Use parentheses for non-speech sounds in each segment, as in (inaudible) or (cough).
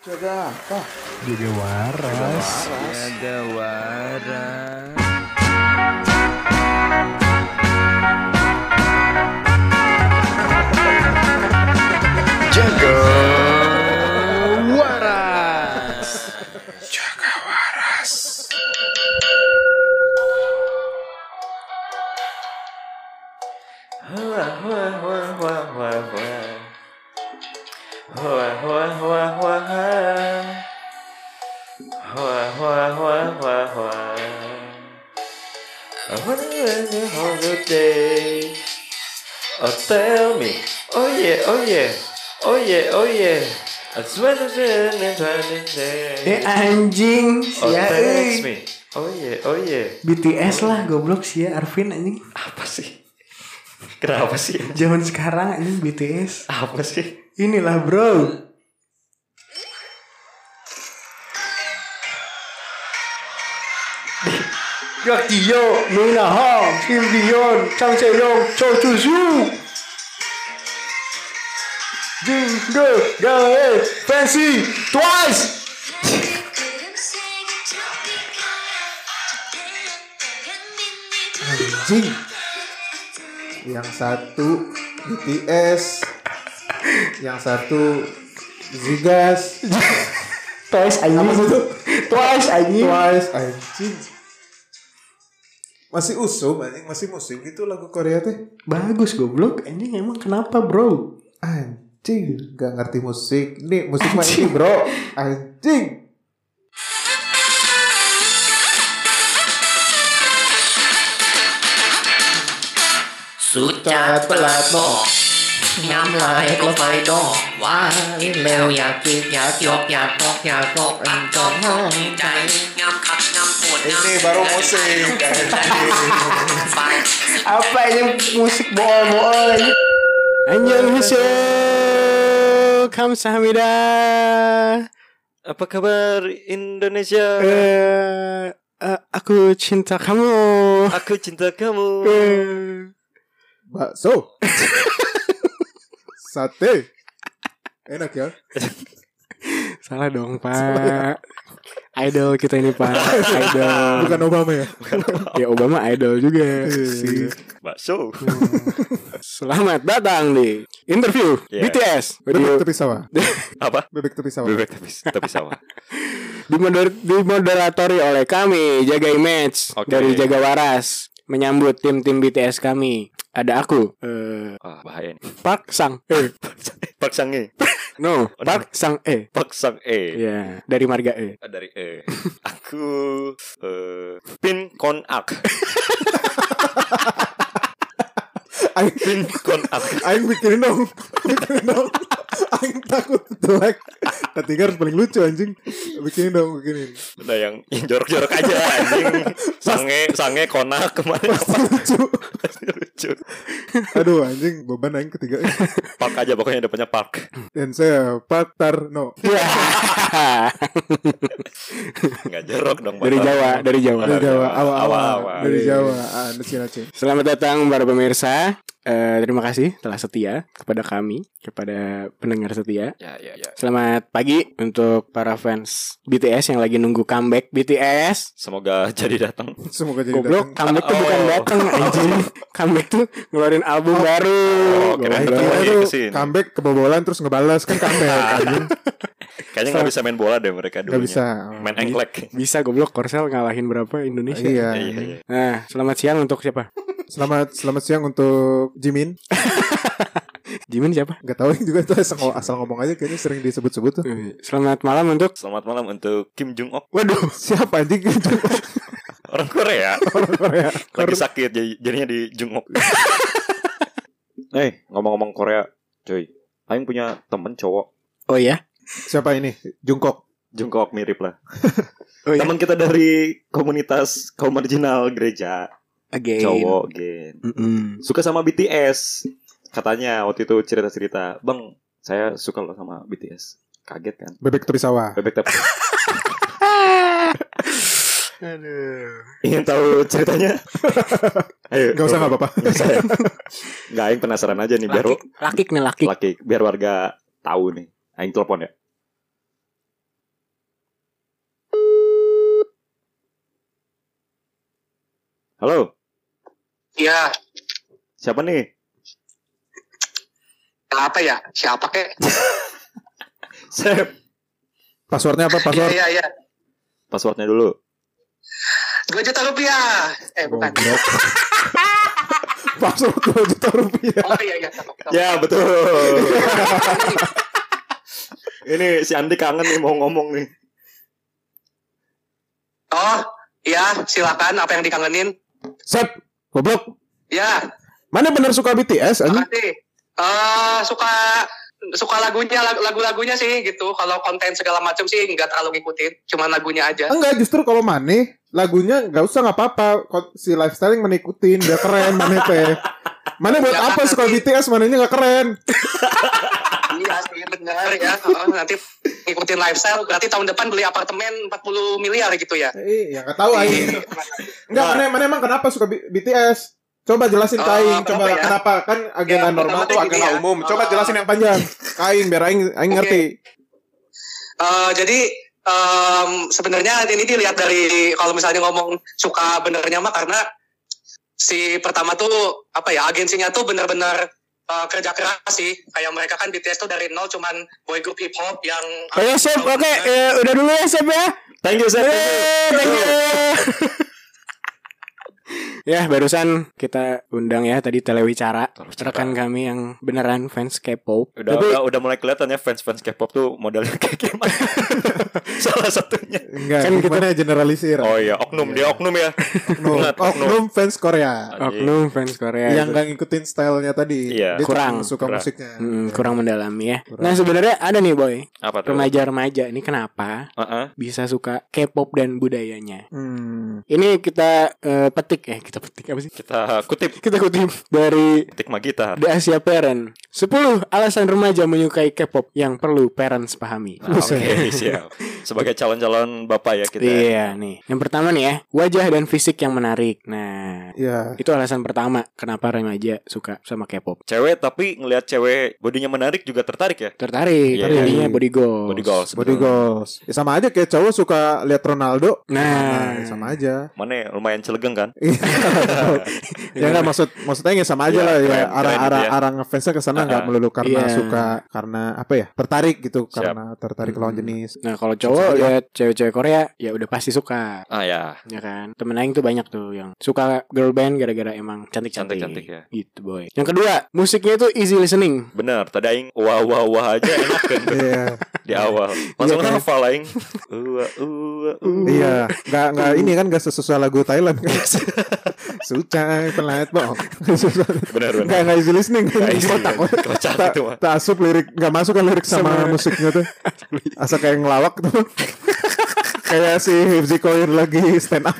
Jaga apa? Jaga waras. Jaga waras. Jaga waras. The holiday. Oh, tell me. Oh yeah, oh yeah. Oh yeah, oh yeah. I swear to twenty Eh anjing, Oh, sia text euy. me. Oh yeah, oh yeah. BTS lah goblok sia Arvin anjing. Apa sih? Kenapa sih? Zaman sekarang anjing BTS. Apa sih? Inilah bro. Gak Dio, Mina Hong, Kim Dion, Chang Seyong, Cho Chu Su. Jing Ge, Gae, Fancy, Twice. Anjing. Yang satu BTS, yang satu Zigas, (laughs) Twice anjing. Twice anjing. Twice, anjing. Masih usum anjing, masih musim gitu lagu Korea teh. Bagus goblok. Anjing emang kenapa bro? Anjing, gak ngerti musik. Nih, musik mah ini, Bro. Anjing. Sucha telat บ อกย้ำลายก็ไฟดอกว่าแล้วอยากกินอยากยกอยากตอกอยากตอกลังจองห้องใจย้ำขัดย้ำปวด Ini baru musik.ไป Apa ini musik bohong-bohong ini? Annyeonghaseyo Kamsahamnida Apa kabar Indonesia? eh eh, Aku cinta kamu Aku cinta kamu. Eh, Bakso. Sate. Enak ya? (laughs) Salah dong pak Idol kita ini pak Idol Bukan Obama ya? (laughs) Ya Obama idol juga sih. Bakso. (laughs) Selamat datang di interview Yeah. BTS Bebek Video- tepi sawah. Apa? Bebek tepi sawah. Bebek tapi sama. Dimoder- dimoderatori oleh kami Jaga Image Oke. dari Jaga Waras menyambut tim-tim BTS kami. Ada aku eh Wah, bahaya nih. Park Sang E. (laughs) Pak Sang E. (laughs) No, Park Sang E. Pak Sang E. Ya, dari marga E. Ah, Dari E. Aku eh Pin Kon Ak. (laughs) Aing, Pin Kon aing bikinin dong. Bikinin dong. Aing takut jelek. Ketiga harus paling lucu anjing. Bikinin dong, bikinin. Udah yang jorok-jorok aja anjing. Sange sange konak kemarin apa Lucu. lucu. Aduh anjing, beban aing ketiga. Park aja pokoknya depannya Park. Dan saya Pak Tarno. Ya. Enggak jorok dong. dari. Jawa, dari Jawa. Dari Jawa, awal-awal. Dari. Jawa. Ah. Selamat datang para pemirsa. Eh, terima kasih telah setia kepada kami, kepada pendengar setia. Ya ya ya. Selamat pagi untuk para fans BTS yang lagi nunggu comeback BTS. Semoga jadi datang. (laughs) Semoga jadi Goblok, datang. comeback tuh Oh. bukan datang anjing. (laughs) comeback tuh ngeluarin album baru. Oh. Kita lagi tuh ke sini. comeback kebobolan terus ngebalas kan comeback (laughs) anjing. Kayaknya nggak bisa main bola deh mereka dulu. Gak bisa. Main engklek. Bisa goblok Korsel ngalahin berapa Indonesia. Iya. Iya iya. iya. Nah, selamat siang untuk siapa? Selamat selamat siang untuk Jimin. (laughs) Jimin siapa? Gak tahu juga tuh asal, asal ngomong aja kayaknya sering disebut-sebut tuh. Eh, Selamat malam untuk Selamat malam untuk Kim Jong Ok. Waduh, (laughs) Siapa anjing? (laughs) Orang Korea. Orang Korea. Lagi sakit jadi jadinya di Jungok. Eh, ngomong-ngomong Korea, cuy. Aing punya temen cowok Oh ya? Siapa ini? Jungkook. Jungkook mirip lah. Oh ya? Teman kita dari komunitas kaum marginal gereja, Again. Cowok again. Mm -mm. Suka sama BTS. Katanya waktu itu cerita-cerita, "Bang, saya suka loh sama BTS." Kaget kan? Bebek tepi sawah. Bebek tepi. (laughs) Aduh. Ingin tahu ceritanya? (laughs) Ayo. Gak usah gak apa-apa. Gak, ya? (laughs) Aing penasaran aja nih biar laki nih lakik. Lakik biar warga tahu nih. Aing telepon ya. Halo. Iya, siapa nih? apa ya? Siapa kek? (laughs) Sep. Passwordnya apa? Iya, Password. iya, iya. Passwordnya dulu. Dua juta rupiah. Eh, bukan. Goblok. (laughs) Password 2 juta rupiah. Oh iya, iya. Ya betul. (laughs) Ini si Andi kangen nih mau ngomong nih. Oh, iya. Silakan. Apa yang dikangenin? Sep, goblok. Ya, Mana bener suka BTS makasih. Eh, suka suka lagunya lag- lagu-lagunya sih gitu. Kalau konten segala macam sih nggak terlalu ngikutin. Cuma lagunya aja. Enggak, justru kalau Mane lagunya nggak usah nggak apa-apa. Si lifestyle yang menikutin, dia keren Mane teh. Mane buat Ya, apa suka nanti- BTS? Manenya nggak keren. (laughs) iya sih benar ya. Oh, nanti ngikutin lifestyle. Berarti tahun depan beli apartemen 40 miliar gitu ya. Eh, ya nggak tahu aing. Enggak, Nah. Mane emang kenapa suka B- BTS? Coba jelasin Oh, ke aing, kenapa coba ya? kenapa kan agenda Ya, normal tuh agenda ya. umum. Coba Oh. jelasin yang panjang. Ke aing biar aing aing Oke. ngerti. Eh, jadi em, sebenarnya ini dilihat dari kalau misalnya ngomong suka benernya mah karena si pertama tuh apa ya agensinya tuh benar-benar eh, kerja keras sih kayak mereka kan BTS tuh dari nol cuman boy group hip hop yang Oh ya Sep, oke eh, udah dulu ya Sep ya. Thank you Sep. Eh, thank you. Ya barusan kita undang ya tadi telewicara rekan kami yang beneran fans K-pop. Udah, Tapi udah udah mulai kelihatan ya fans-fans K-pop tuh modelnya kayak gimana. (laughs) Salah satunya. Enggak, Kan kita- generalisir. Oh iya, oknum dia oknum ya. oknum, oknum. oknum fans Korea. oknum fans Korea yang itu. nggak ngikutin stylenya tadi. Iya. Dia Kurang, suka kurang. musiknya. Hmm, kurang mendalami ya. Kurang. Nah sebenarnya ada nih boy Apa tuh? remaja-remaja ini kenapa Heeh. bisa suka K-pop dan budayanya. Hmm. Ini kita eh, petik ya kita petik apa sih? Kita kutip Kita kutip dari titik Magita. The Asia Parent 10 alasan remaja menyukai K-pop yang perlu parents pahami. Nah, Oke, (laughs) siap. Sebagai calon-calon bapak ya kita. Iya nih. Yang pertama nih ya, wajah dan fisik yang menarik. Nah, Ya. itu alasan pertama kenapa remaja suka sama K-pop. Cewek tapi ngelihat cewek bodinya menarik juga tertarik ya. Tertarik, Iya, jadinya iya. body goals. Body goals. Body goals. Ya, sama aja kayak cowok suka lihat Ronaldo. Nah. ya sama aja. Mana ya, lumayan celegeng kan? (laughs) ya nggak maksud maksudnya ya sama aja Iya, lah ya keren, arah keren arah gitu ya. arah ngefansnya ke sana nggak Ah, melulu karena iya. suka karena apa ya tertarik gitu Siap. karena tertarik lawan jenis. Nah, kalau cowok lihat cewek-cewek Korea ya udah pasti suka. Ah ya, Ya kan? Temen aing tuh banyak tuh yang suka girl band gara-gara emang cantik-cantik. Cantik-cantik ya. Gitu, boy. Yang kedua, musiknya itu easy listening. bener. Tadi aing wah wah wah aja enak kan (laughs) Iya. di awal. Langsung Iya, kan? hafal aing. Wah wah wah. Iya, nggak nggak ini kan nggak sesuai lagu Thailand kan. (laughs) Sucai pelat bohong. (laughs) Bener bener. Nggak nggak easy listening. Nggak easy, Kotak. kan? Kocak Tak itu mah. tak asup lirik nggak masuk kan lirik sama, musiknya tuh. Asal kayak ngelawak tuh. Kayak si Hifzi Koir lagi stand up.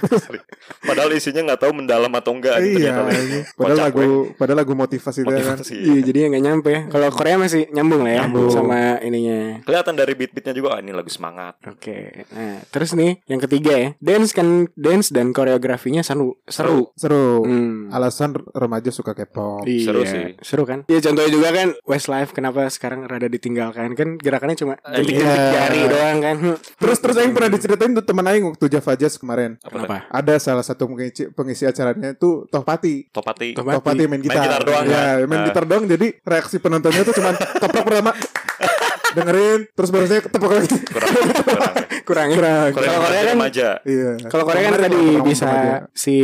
Padahal isinya nggak tahu mendalam atau enggak gitu iya. ternyata. ini. Padahal Kocak, lagu padahal lagu motivasi kan. Motivasi. Iya, jadinya nggak nyampe. Kalau Korea masih nyambung lah ya Nyambung. sama ininya. Kelihatan dari beat-beatnya juga ah, ini lagu semangat. Oke. Nah, terus nih yang ketiga ya. Dance kan dance dan koreografinya seru. Seru. Seru. Hmm. Alasan remaja suka K-pop. Iya, Seru sih. Seru kan? Iya contohnya juga kan Westlife kenapa sekarang rada ditinggalkan kan gerakannya cuma jentik-jentik Iya. jari doang kan. Terus terus Aing pernah diceritain tuh teman Aing waktu Java Jazz kemarin. Kenapa? Ada salah satu pengisi, pengisi acaranya tuh Tohpati. Topati. Topati. Tohpati main gitar. gitar doang, Ya, kan? main Ah. gitar doang. Jadi reaksi penontonnya tuh cuman (laughs) keprok pertama. dengerin terus barunya ketepuk lagi. Kurang. kurang. Kurang. Kurang. Kalau Korea kan remaja. Iya. kalau Korea kan tadi bisa si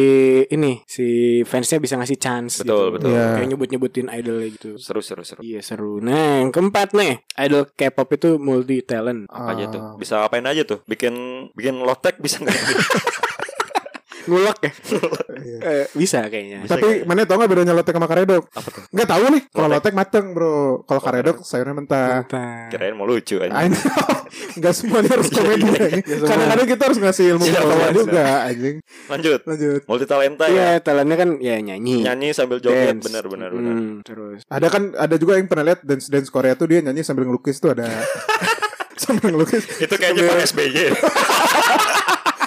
ini si fansnya bisa ngasih chance Betul, gitu. betul. Iya. Kayak nyebut-nyebutin idolnya gitu. Seru seru seru. Iya seru. Nah yang keempat nih idol K-pop itu multi talent. Apa aja tuh? Ah. Bisa apain aja tuh? Bikin bikin lotek bisa nggak? (laughs) Ngulek ya? Iya. Eh, bisa kayaknya. Tapi mana tau gak bedanya lotek sama karedok? Apa tuh? Nggak tahu nih. Kalau Lotek. mateng bro. Kalau karedok sayurnya mentah. Mantap. Kirain mau lucu aja. I know. Gak semuanya harus komedi. anjing. Kadang-kadang kita harus ngasih ilmu Iya, pengetahuan iya. juga anjing. Lanjut. Lanjut. Multi talenta Iya ya. talentnya kan ya nyanyi. Nyanyi sambil joget benar benar. Hmm, terus. Ada kan ada juga yang pernah lihat dance dance Korea tuh dia nyanyi sambil ngelukis tuh ada (laughs) sambil ngelukis. Itu kayaknya Pak SBY. (laughs)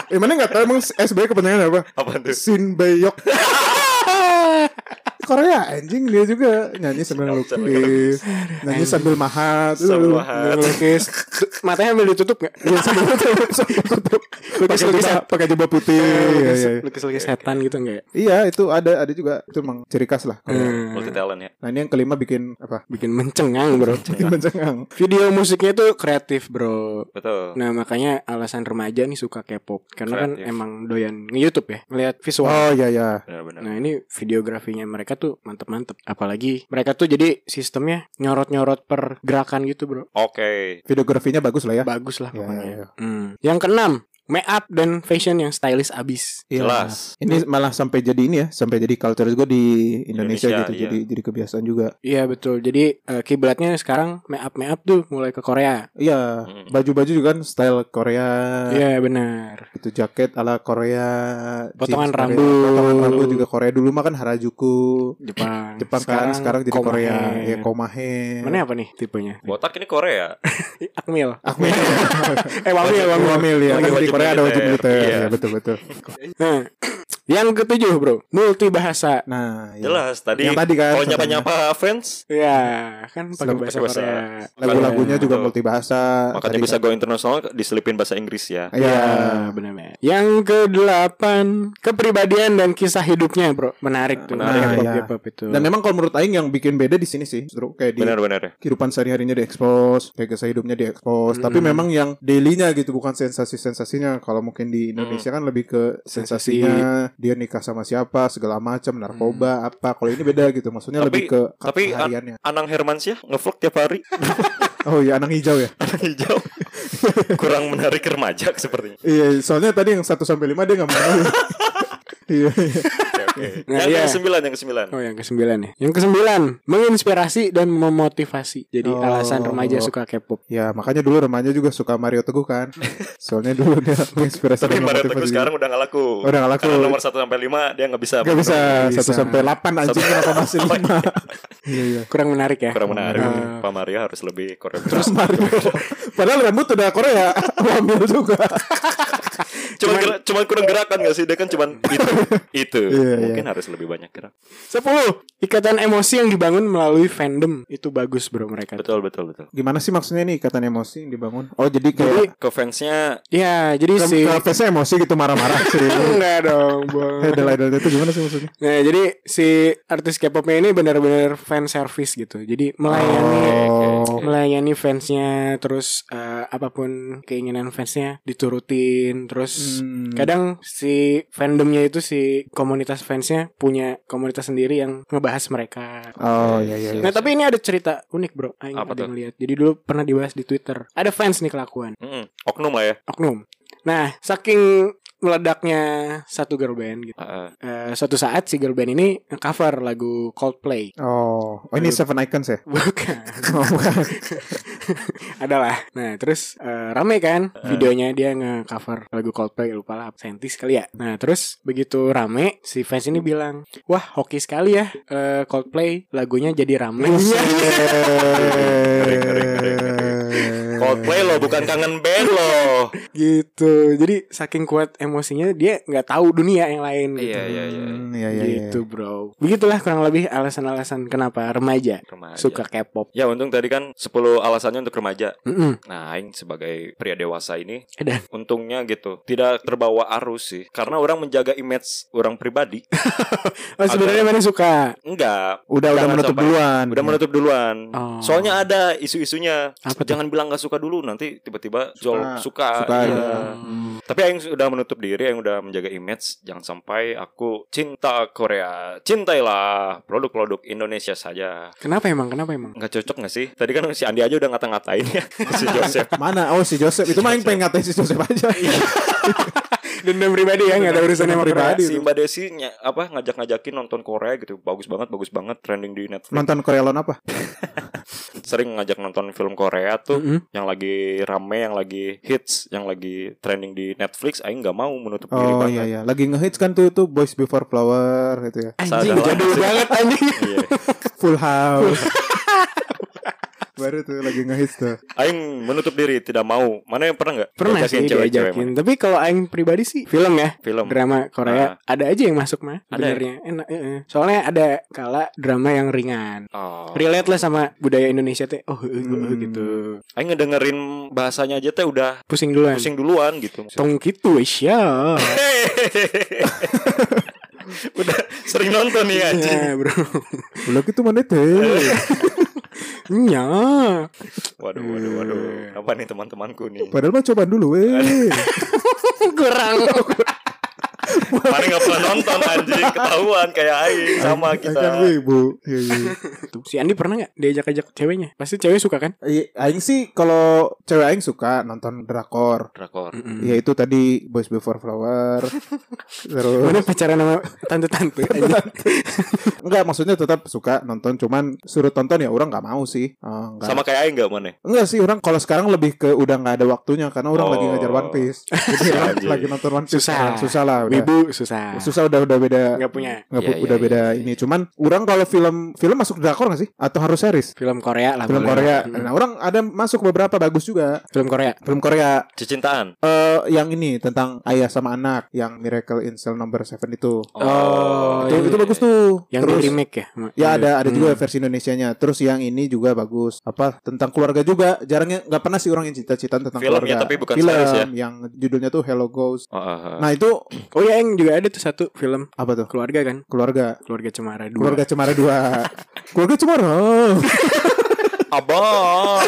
Eh mana nggak tahu emang SBY kepanjangan apa? Apa tuh? Sin Beyok. (laughs) Korea anjing dia juga nyanyi sambil lukis, nyanyi sambil mahat, Sambil Aduh, mahat. Ngelukis (laughs) Matanya ambil ditutup gak? Iya, sambil tutup, sambil tutup. Pakai Lukis-lukis jubah, pakai jubah putih. Iya, iya. Lukis-lukis setan gitu enggak? Iya, itu ada ada juga itu emang ciri khas lah. Hmm. Multi talent ya. Nah, ini yang kelima bikin apa? Bikin mencengang bro (laughs) Bikin mencengang. Video musiknya tuh kreatif bro Betul. Nah makanya alasan remaja nih suka K-pop Karena kan emang doyan nge-youtube ya Ngeliat visual Oh iya iya. Nah ini videografinya mereka tuh mantep-mantep Apalagi mereka tuh jadi sistemnya nyorot-nyorot per gerakan gitu bro Oke. Videografinya bagus lah ya. Bagus lah Ya, pokoknya ya, ya. Hmm. Yang keenam Make up dan fashion yang stylish abis Iya. Jelas. Ini malah sampai jadi ini ya, sampai jadi culture juga di Indonesia, Indonesia, gitu. iya. Jadi jadi kebiasaan juga. Iya betul Jadi eh, kiblatnya sekarang make up make up tuh mulai ke Korea Iya, Mm. baju-baju juga kan style Korea. Iya benar Itu jaket ala Korea, Potongan jeans Korea, rambut. potongan rambut juga Korea dulu mah kan Harajuku. Jepang Jepang kan sekarang jadi Komahe. Korea, ya Komahe. Mana apa nih tipenya? Botak ini Korea. (laughs) Akmil Akmil. (laughs) Eh Wamil Wamil, ya. Korea ada wajib militer. militer. Iya. Ya, betul betul. Nah Yang ketujuh bro Multi bahasa Nah, ya. Jelas tadi. Yang tadi kan, Kalau contohnya. nyapa-nyapa fans, Ya kan pakai bahasa bahasa. Korea lagu-lagunya Iya, juga betul. multibahasa. makanya Tadi bisa kan. go internasional diselipin bahasa Inggris ya. Iya. Ya benar Yang kedelapan Kepribadian dan kisah hidupnya bro Menarik tuh Menarik, K-pop, ya. Itu Dan memang kalau menurut Aing yang bikin beda di sini sih, justru kayak di Benar-benar ya. kehidupan sehari-harinya diekspos, kayak kisah hidupnya diekspos. Hmm. Tapi memang yang dailynya gitu, bukan sensasi-sensasinya. Kalau mungkin di Indonesia kan lebih ke Sensasi. Dia nikah sama siapa, segala macam, narkoba, apa. Kalau ini beda gitu, maksudnya Tapi- lebih ke tapi hariannya. Anang Hermansyah ngevlog tiap hari (laughs) Oh iya, anak hijau ya. (laughs) hijau. Kurang menarik remaja sepertinya. Iya, soalnya tadi yang 1 sampai 5 dia nggak mau. (laughs) Iya, iya. Oke, oke. Nah, yang iya. ke sembilan, yang ke sembilan. Oh yang kesembilan ya Yang kesembilan Menginspirasi dan memotivasi Jadi Oh. alasan remaja suka K-pop Ya, makanya dulu remaja juga suka Mario Teguh kan. (laughs) Soalnya dulu dia menginspirasi Tapi dan Mario Teguh sekarang udah gak laku. Oh, udah nggak laku. Karena nomor 1 sampai 5 dia gak bisa. Gak bisa. 1 sampai 8 anjing kenapa masih (laughs) 5 Iya iya Kurang menarik ya Kurang menarik. Ah. Pak Mario harus lebih koreografi. Terus Mario (laughs) Padahal rambut udah Korea Wamil juga Cuman, gerak- cuman kurang gerakan gak sih? Dia kan cuman (laughs) itu. itu. Iya, Mungkin harus lebih banyak gerak. Sepuluh. Ikatan emosi yang dibangun melalui fandom. Itu bagus bro mereka. Betul, betul, betul. Gimana sih maksudnya nih ikatan emosi yang dibangun? Oh jadi Jadi kayak Ke fansnya Ya jadi ke, si ke face emosi gitu marah-marah sih. (laughs) Enggak dong bang (laughs) Idol-idol itu gimana sih maksudnya? Nah jadi si artis K-popnya ini benar-benar fan service gitu. Jadi melayani Oh melayani fansnya terus eh, apa pun keinginan fansnya diturutin terus Hmm. kadang si fandomnya itu si komunitas fansnya punya komunitas sendiri yang ngebahas mereka Oh iya iya, iya. nah tapi ini ada cerita unik bro Aing Apa ada tuh? ngeliat jadi dulu pernah dibahas di twitter ada fans nih kelakuan mm, oknum lah ya. oknum nah saking meledaknya satu girl band gitu. Ah, Eh, suatu saat si girl band ini cover lagu Coldplay. Oh. Oh ini Seven Icons ya? (laughs) Bukan. Oh (laughs) bukan adalah. Nah terus eh, rame kan videonya dia nge-cover lagu Coldplay lupa lah sentis kali ya. Nah terus begitu rame si fans ini bilang wah hoki sekali ya eh, Coldplay lagunya jadi rame Coldplay lo bukan kangen band lo. (laughs) gitu jadi saking kuat emosinya dia nggak tahu dunia yang lain gitu Iya, iya, iya. Hmm, Iya iya iya gitu bro begitulah kurang lebih alasan-alasan kenapa remaja Remaja. suka K-pop Ya untung tadi kan 10 alasannya untuk remaja. Mm-mm. Nah, Aing sebagai pria dewasa ini Dan untungnya gitu tidak terbawa arus sih karena orang menjaga image orang pribadi. (laughs) oh sebenarnya mana suka Enggak. Udah udah menutup sampai- duluan Udah menutup duluan. Oh. Soalnya ada isu-isunya. Jangan bilang nggak suka dulu nanti tiba-tiba Jol suka. Suka, Iya. iya. Tapi Aing sudah menutup diri, Aing udah menjaga image jangan sampai aku cinta Korea. Cintailah produk-produk Indonesia saja. kenapa emang kenapa emang Nggak cocok nggak sih? Tadi kan si Andi aja udah ngata-ngatain ya (laughs) si (laughs) Joseph. Mana oh si Joseph Itu mah yang pengen ngatain si Joseph aja (laughs) dendam pribadi ya nggak ada urusannya sama pribadi si Mbak Desi ny- apa ngajak-ngajakin nonton Korea gitu. Bagus banget, bagus banget trending di Netflix. Nonton Korea Lon apa (laughs) Sering ngajak nonton film Korea tuh Mm-mm. yang lagi rame, yang lagi hits, yang lagi trending di Netflix, Aing nggak mau menutup diri Oh banget. iya iya Lagi ngehits kan tuh itu Boys Before Flower gitu ya anjing jadul banget anjing Iya. Full House (laughs) Baru tuh lagi ngehits tuh. Aing menutup diri tidak mau. Mana yang pernah nggak? Pernah sih cewek-cewek diajakin. mana? Tapi kalau aing pribadi sih film ya. Film. Drama Korea ada aja yang masuk mah Ada ya? sebenarnya enak eh, eh. soalnya ada kala drama yang ringan Oh. relate lah sama budaya Indonesia teh oh, eh, Hmm. gitu Aing ngedengerin bahasanya aja teh udah pusing duluan pusing duluan gitu. tong gitu ya (laughs) udah sering nonton nih anjing. ya bro Udah gitu mana teh? (laughs) nya Waduh, waduh, waduh. Apa nih teman-temanku nih? Padahal mah coba dulu weh. (laughs) (laughs) kurang Mana nggak pernah nonton anjing ketahuan kayak Aing sama Kan kita. wibu. Iya, iya. Tuh, si Andi pernah nggak diajak-ajak ceweknya pasti cewek suka kan Iya, Aing sih kalau cewek Aing suka nonton drakor. Drakor. Mm. Ya itu tadi Boys Before Flower. (laughs) Terus mana pacaran sama tante-tante enggak maksudnya tetap suka nonton cuman suruh tonton ya orang nggak mau sih. Oh, enggak. Sama kayak Aing nggak mana? Enggak sih orang kalau sekarang lebih ke udah nggak ada waktunya karena orang Oh. lagi ngajar One Piece. (laughs) Jadi orang lagi nonton One Piece. susah. Susah lah udah. Wibu susah Susah udah udah beda. nggak punya Nggak pu- Iya, udah iya, beda iya, ini. Cuman orang kalau film film masuk drakor nggak sih? Atau harus series? film Korea lah Film boleh. Korea. Mm. Nah, orang ada masuk beberapa bagus juga. film Korea Film Korea Cicintaan. eh yang ini tentang ayah sama anak yang Miracle in Cell Number 7 itu. Oh, itu, iya, itu iya, bagus iya. tuh. yang Terus di remake ya Ya ada ada juga Hmm. versi Indonesianya. Terus yang ini juga bagus. Apa tentang keluarga juga. Jarangnya nggak pernah sih orang yang cita-cita tentang Film ya, keluarga. tapi bukan Film series ya? yang judulnya tuh Hello Ghost. Oh, ah, ah. Nah itu oh ya yang juga ada tuh satu film. Apa tuh? keluarga kan? Keluarga. keluarga cemara dua. Keluarga Cemara 2 Keluarga Cemara. Abang.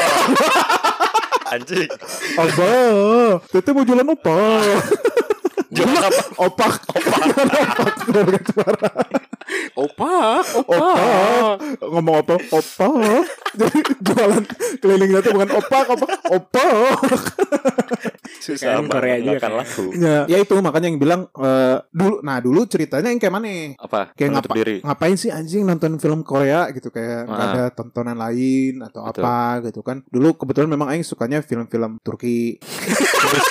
Anjing. Abah. Tete mau jualan opa Jualan apa? Opak. Opak. Keluarga Cemara opak Opak Ngomong apa Opak Jadi jualan kelilingnya tuh bukan opak Opak Opak Susah Kan Korea juga akan kan. laku. ya, ya itu makanya yang bilang eh, dulu Nah dulu ceritanya yang kayak mana Apa? Kayak ngapa- diri. ngapain sih anjing nonton film Korea gitu kayak nggak Ah. ada tontonan lain atau Betul. apa gitu kan dulu kebetulan memang Aing sukanya film-film Turki (laughs) terus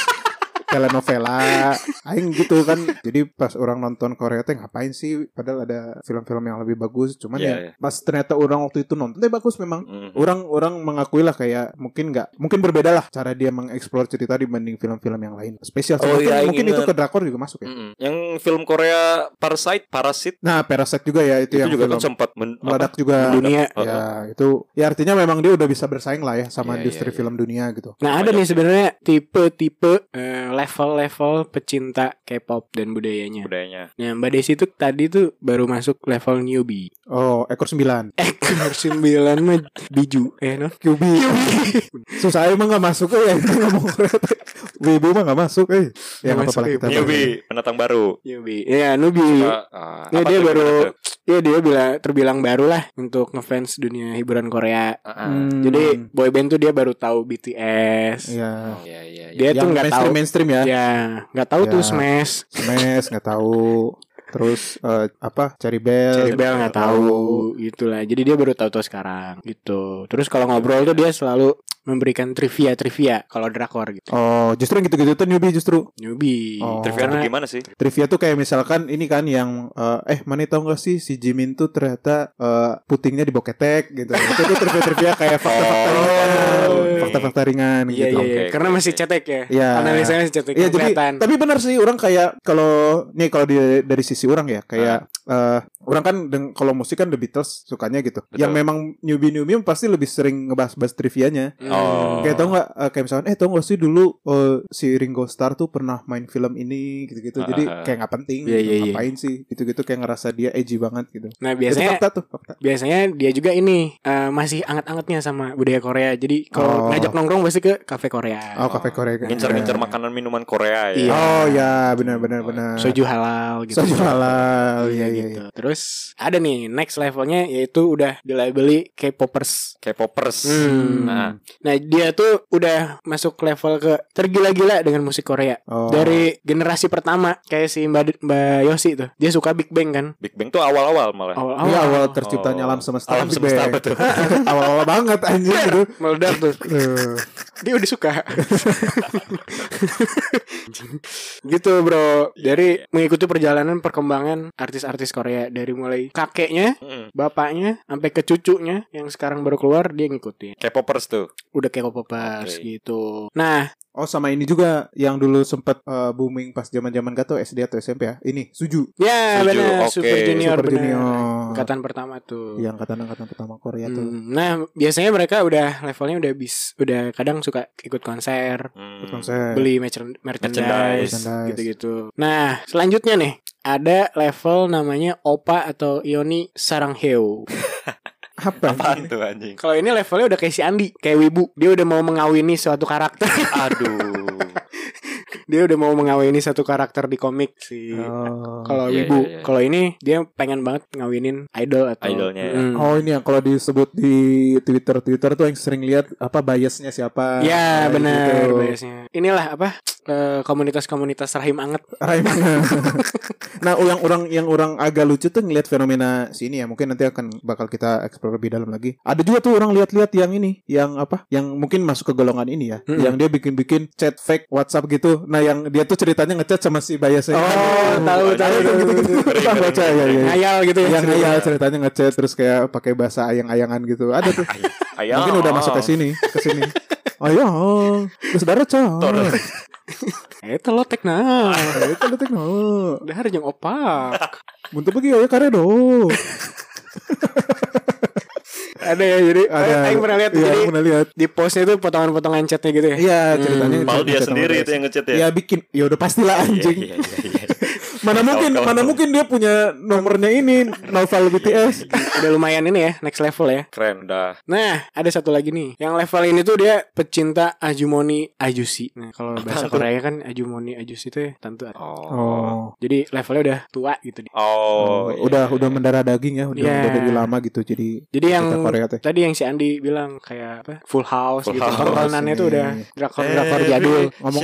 telenovela. Aing gitu kan. Jadi pas orang nonton Korea teh ngapain sih? Padahal ada film-film yang lebih bagus. Cuman Iya, ya iya. pas ternyata orang waktu itu nonton teh bagus memang. Mhm. orang orang mengakui lah kayak mungkin nggak mungkin berbeda lah cara dia mengeksplor cerita dibanding film-film yang lain. Spesial. Oh, mungkin, iya, mungkin itu ke drakor juga masuk ya? Mm-mm. Yang film Korea Parasite, Parasit nah Parasite juga ya itu, itu, yang juga film kan sempat men- meledak juga. Dunia. Oh, ya itu ya artinya memang dia udah bisa bersaing lah ya sama Iya, industri iya, iya. film dunia gitu. Nah ada nih sebenarnya tipe-tipe eh, level-level pecinta K-pop dan budayanya. budayanya. Nah Mbak Desi tuh tadi tuh baru masuk level newbie. oh ekor sembilan (laughs) Ekor sembilan mah biju, eh no? QB susah emang nggak masuk eh (laughs) ngomong Wibu mah nggak masuk eh ya Nggak apa-apa kita Newbie, pendatang baru. Newbie, ya newbie. Ah, Ya, dia tuh baru gimana tuh? Ya dia bilang terbilang baru lah untuk ngefans dunia hiburan Korea. Ah, ah. Hmm, Jadi boyband tuh dia baru tahu BTS. ya Oh, iya, iya, iya. Dia tuh yang nggak tahu. mainstream ya Ya nggak tahu Ya. tuh Smash. Smash nggak tahu terus eh, apa Cherry Bell Cherry Bell nggak tahu gitulah. Jadi dia baru tahu tuh sekarang gitu. Terus kalau ngobrol tuh dia selalu memberikan trivia trivia kalau drakor gitu. oh justru yang gitu-gitu tuh newbie justru Newbie. Oh. Trivia tuh Karena gimana sih? trivia tuh kayak misalkan ini kan yang eh, eh mana tahu nggak sih si Jimin tuh ternyata eh, putingnya di boketek gitu itu tuh trivia trivia kayak fakta-fakta Oh, ringan fakta-fakta ringan Iya gitu iya iya. Oke, Karena masih cetek ya. Iya. Analisanya masih cetek. Iya jadi tapi benar sih orang kayak kalau nih kalau dari sisi orang ya kayak eh, orang kan deng- kalau musik kan The Beatles sukanya gitu. Betul. Yang memang newbie newbie pasti lebih sering ngebahas-bahas trivianya. Oh. Kayak tau nggak eh, kayak misalkan eh tau nggak sih dulu eh, si Ringo Starr tuh pernah main film ini gitu-gitu. Jadi Ah, ah. kayak nggak penting. Iya, gitu. iya, iya. Ngapain sih gitu-gitu kayak ngerasa dia edgy banget gitu. Nah Itu biasanya fakta tuh fakta. biasanya dia juga ini eh, masih anget-angetnya sama budaya Korea. Jadi kalau Oh. ngajak nongkrong pasti ke kafe Korea. Oh, kafe Korea. Ngincar-ngincar Iya. makanan minuman Korea ya. Iya. Oh ya benar-benar benar. Soju halal gitu. Soju halal. Iya iya. iya. gitu. Terus ada nih next levelnya yaitu udah dilabeli K-popers. K-popers. Hmm. Nah, Nah dia tuh udah masuk level ke tergila-gila dengan musik Korea. Oh. Dari generasi pertama kayak si Mbak Mbak Yosi tuh. Dia suka Big Bang kan. Big Bang tuh awal-awal malah. Awal-awal Ini awal terciptanya Oh. alam semesta. Alam Big semesta Bang. betul. (laughs) Awal-awal banget anjing (laughs) gitu. meledak tuh. (laughs) Dia udah suka. gitu bro. Dari mengikuti perjalanan perkembangan artis-artis fans Korea dari mulai kakeknya, Mm. bapaknya, sampai ke cucunya yang sekarang baru keluar dia ngikutin. K-popers tuh. Udah kayak popers Oke. gitu. Nah, Oh sama ini juga yang dulu sempet eh, booming pas zaman-zaman gak tau SD atau SMP ya. Ini Suju. ya Suju, benar oke. Super Junior Super benar. Junior. Angkatan pertama tuh. Yang angkatan-angkatan pertama Korea tuh. Hmm, Nah, biasanya mereka udah levelnya udah bis, udah kadang suka ikut konser, Hmm. Konser. beli merchan- merchandise, Merchandise. gitu-gitu. Nah, selanjutnya nih ada level namanya Opa atau Ioni Sarangheo. (laughs) Apa? Apaan tuh anjing? Kalau ini levelnya udah kayak si Andi, kayak Wibu. Dia udah mau mengawini suatu karakter. Aduh. (laughs) dia udah mau mengawini satu karakter di komik sih. Oh. Kalau Iya, Wibu, iya, iya. kalau ini dia pengen banget ngawinin idol atau Idolnya ya. Mm. Oh ini yang kalau disebut di Twitter Twitter tuh yang sering lihat apa biasnya siapa? Ya Kayak benar gitu. biasanya. Inilah apa eh, komunitas-komunitas rahim anget. Raimana. (laughs) nah, yang orang yang orang agak lucu tuh ngelihat fenomena sini ya. Mungkin nanti akan bakal kita explore lebih dalam lagi. Ada juga tuh orang lihat-lihat yang ini, yang apa? Yang mungkin masuk ke golongan ini ya. Mm-mm. Yang dia bikin-bikin chat fake WhatsApp gitu. Nah, yang dia tuh ceritanya ngechat sama si biasnya. Oh, tahu, tahu, tahu, gitu-gitu. (laughs) Pernah baca ya, ya. ya. Ngayal gitu ya. Yang ngayal ceritanya ngechat terus kayak pakai bahasa ayang-ayangan gitu. Ada tuh. Ayah. Mungkin udah masuk ke sini, ke sini. (laughs) Ayo, terus darah cah. Eh telotek nah. Itu detik no. Udah hari yang opak. Muntah pergi ya karedo. Ada ya jadi ada. Aing pernah lihat Iya, jadi aku pernah lihat. di postnya itu potongan-potongan chatnya gitu ya. Iya, ceritanya Malu dia ngechat sama sendiri dia. itu yang ngechat ya. Iya, bikin. Ya udah pastilah Iya, anjing. Iya, iya, iya. Mana mungkin Kawan-kawan mana tuh. mungkin dia punya nomornya ini novel BTS. Udah lumayan ini ya next level ya. Keren udah. Nah, ada satu lagi nih. Yang level ini tuh dia pecinta Ajumoni Ajusi. Nah, kalau bahasa tuh? Korea kan Ajumoni Ajusi itu ya tentu ada. Oh. Oh. Jadi levelnya udah tua gitu dia. Oh, iya, udah iya, udah iya. mendarah daging ya, udah Iya. udah dari lama gitu. Jadi Jadi yang Korea teh. tadi yang si Andi bilang kayak apa? Full House Full gitu. Tontonannya tuh ini. udah drakor-drakor jadul. Ngomong-